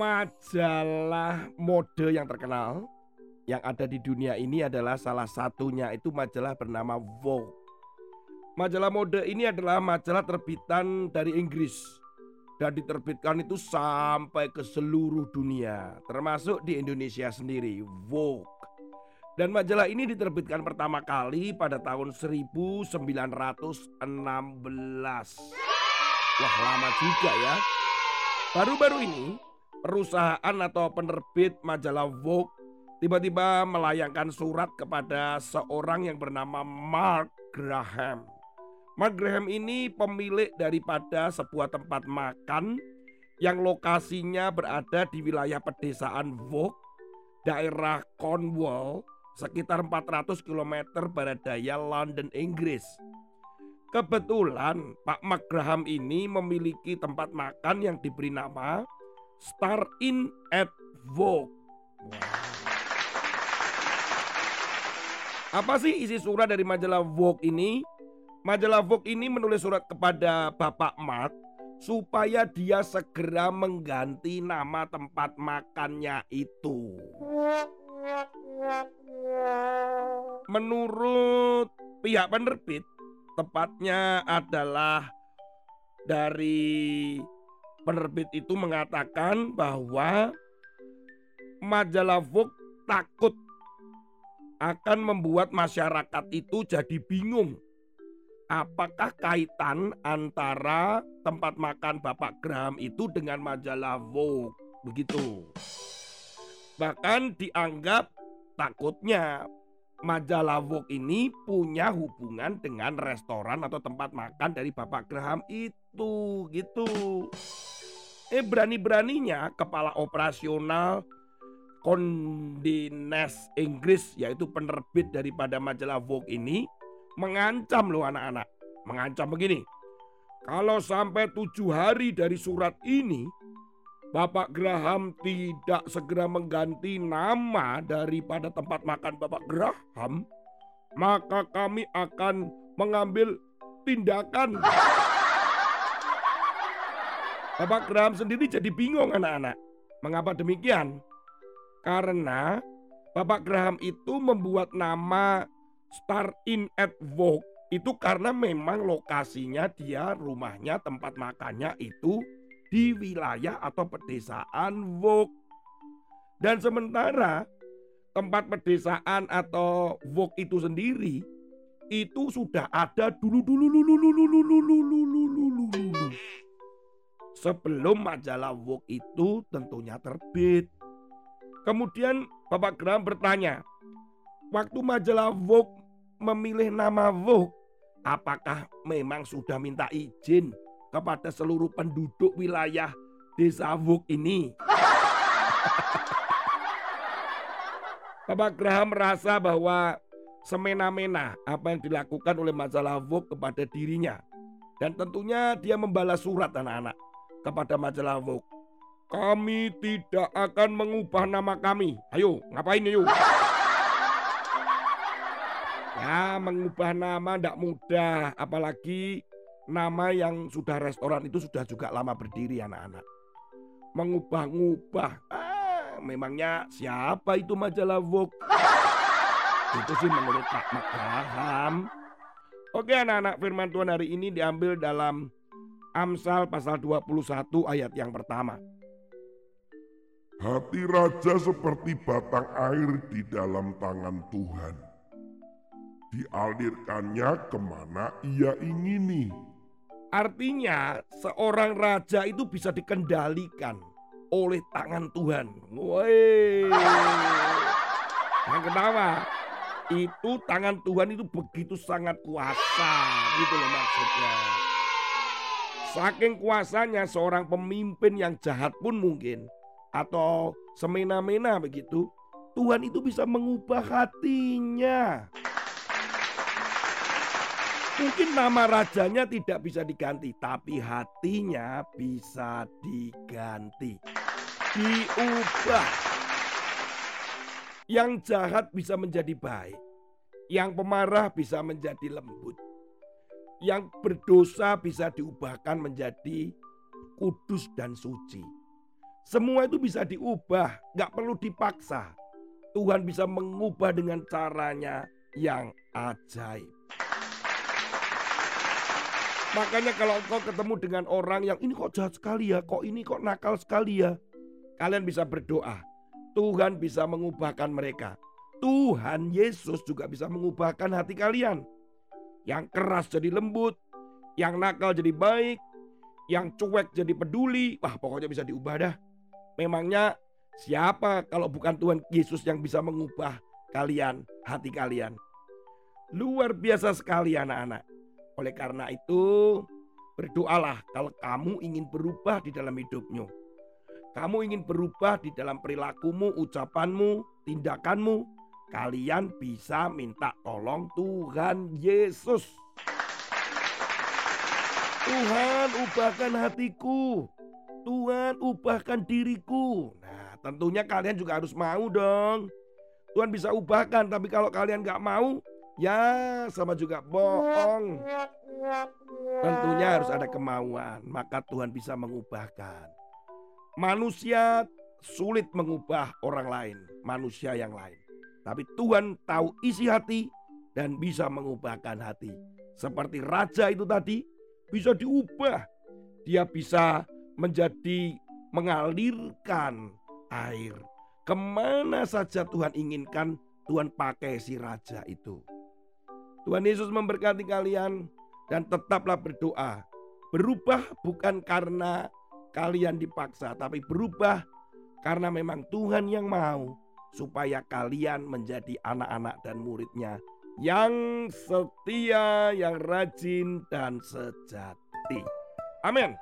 majalah mode yang terkenal yang ada di dunia ini adalah salah satunya itu majalah bernama Vogue. Majalah mode ini adalah majalah terbitan dari Inggris dan diterbitkan itu sampai ke seluruh dunia, termasuk di Indonesia sendiri, Vogue. Dan majalah ini diterbitkan pertama kali pada tahun 1916. Wah, lama juga ya. Baru-baru ini, perusahaan atau penerbit majalah Vogue tiba-tiba melayangkan surat kepada seorang yang bernama Mark Graham. Mark Graham ini pemilik daripada sebuah tempat makan yang lokasinya berada di wilayah pedesaan Vogue, daerah Cornwall, sekitar 400 km barat daya London, Inggris. Kebetulan Pak Mark Graham ini memiliki tempat makan yang diberi nama Star Inn at Vogue. Apa sih isi surat dari majalah Vogue ini? Majalah Vogue ini menulis surat kepada Bapak Mark supaya dia segera mengganti nama tempat makannya itu. Menurut pihak penerbit, tepatnya adalah dari penerbit itu mengatakan bahwa majalah Vogue takut akan membuat masyarakat itu jadi bingung apakah kaitan antara tempat makan Bapak Graham itu dengan majalah Vogue begitu. Bahkan dianggap takutnya majalah Vogue ini punya hubungan dengan restoran atau tempat makan dari Bapak Graham itu gitu. Eh berani-beraninya kepala operasional Kondines Inggris yaitu penerbit daripada majalah Vogue ini mengancam loh anak-anak. Mengancam begini. Kalau sampai tujuh hari dari surat ini, Bapak Graham tidak segera mengganti nama daripada tempat makan Bapak Graham, maka kami akan mengambil tindakan. Bapak Graham sendiri jadi bingung anak-anak. Mengapa demikian? Karena Bapak Graham itu membuat nama Star in at Vogue itu karena memang lokasinya dia rumahnya tempat makannya itu di wilayah atau pedesaan Vogue. Dan sementara tempat pedesaan atau Vogue itu sendiri itu sudah ada dulu dulu dulu dulu dulu dulu dulu dulu sebelum majalah Vogue itu tentunya terbit. Kemudian Bapak Graham bertanya, waktu majalah Vogue memilih nama Vogue, apakah memang sudah minta izin kepada seluruh penduduk wilayah desa Vogue ini? Bapak Graham merasa bahwa semena-mena apa yang dilakukan oleh majalah Vogue kepada dirinya. Dan tentunya dia membalas surat anak-anak kepada majalah Vogue. Kami tidak akan mengubah nama kami. Ayo, ngapain yuk? Ya mengubah nama tidak mudah Apalagi nama yang sudah restoran itu sudah juga lama berdiri anak-anak Mengubah-ngubah ah, Memangnya siapa itu majalah Vogue Itu sih menurut Pak Magraham Oke anak-anak firman Tuhan hari ini diambil dalam Amsal pasal 21 ayat yang pertama Hati raja seperti batang air di dalam tangan Tuhan dialirkannya ke mana ia ingini. Artinya seorang raja itu bisa dikendalikan oleh tangan Tuhan. Woi. Yang ketawa. Itu tangan Tuhan itu begitu sangat kuasa. Gitu loh maksudnya. Saking kuasanya seorang pemimpin yang jahat pun mungkin. Atau semena-mena begitu. Tuhan itu bisa mengubah hatinya. Mungkin nama rajanya tidak bisa diganti, tapi hatinya bisa diganti. Diubah. Yang jahat bisa menjadi baik. Yang pemarah bisa menjadi lembut. Yang berdosa bisa diubahkan menjadi kudus dan suci. Semua itu bisa diubah, nggak perlu dipaksa. Tuhan bisa mengubah dengan caranya yang ajaib. Makanya kalau engkau ketemu dengan orang yang ini kok jahat sekali ya, kok ini kok nakal sekali ya. Kalian bisa berdoa. Tuhan bisa mengubahkan mereka. Tuhan Yesus juga bisa mengubahkan hati kalian. Yang keras jadi lembut, yang nakal jadi baik, yang cuek jadi peduli. Wah, pokoknya bisa diubah dah. Memangnya siapa kalau bukan Tuhan Yesus yang bisa mengubah kalian, hati kalian? Luar biasa sekali anak-anak. Oleh karena itu, berdoalah kalau kamu ingin berubah di dalam hidupmu. Kamu ingin berubah di dalam perilakumu, ucapanmu, tindakanmu. Kalian bisa minta tolong Tuhan Yesus. Tuhan ubahkan hatiku. Tuhan ubahkan diriku. Nah tentunya kalian juga harus mau dong. Tuhan bisa ubahkan tapi kalau kalian gak mau Ya, sama juga bohong. Tentunya harus ada kemauan, maka Tuhan bisa mengubahkan. Manusia sulit mengubah orang lain, manusia yang lain. Tapi Tuhan tahu isi hati dan bisa mengubahkan hati. Seperti raja itu tadi bisa diubah. Dia bisa menjadi mengalirkan air. Ke mana saja Tuhan inginkan, Tuhan pakai si raja itu. Tuhan Yesus memberkati kalian dan tetaplah berdoa. Berubah bukan karena kalian dipaksa, tapi berubah karena memang Tuhan yang mau supaya kalian menjadi anak-anak dan muridnya yang setia, yang rajin dan sejati. Amin.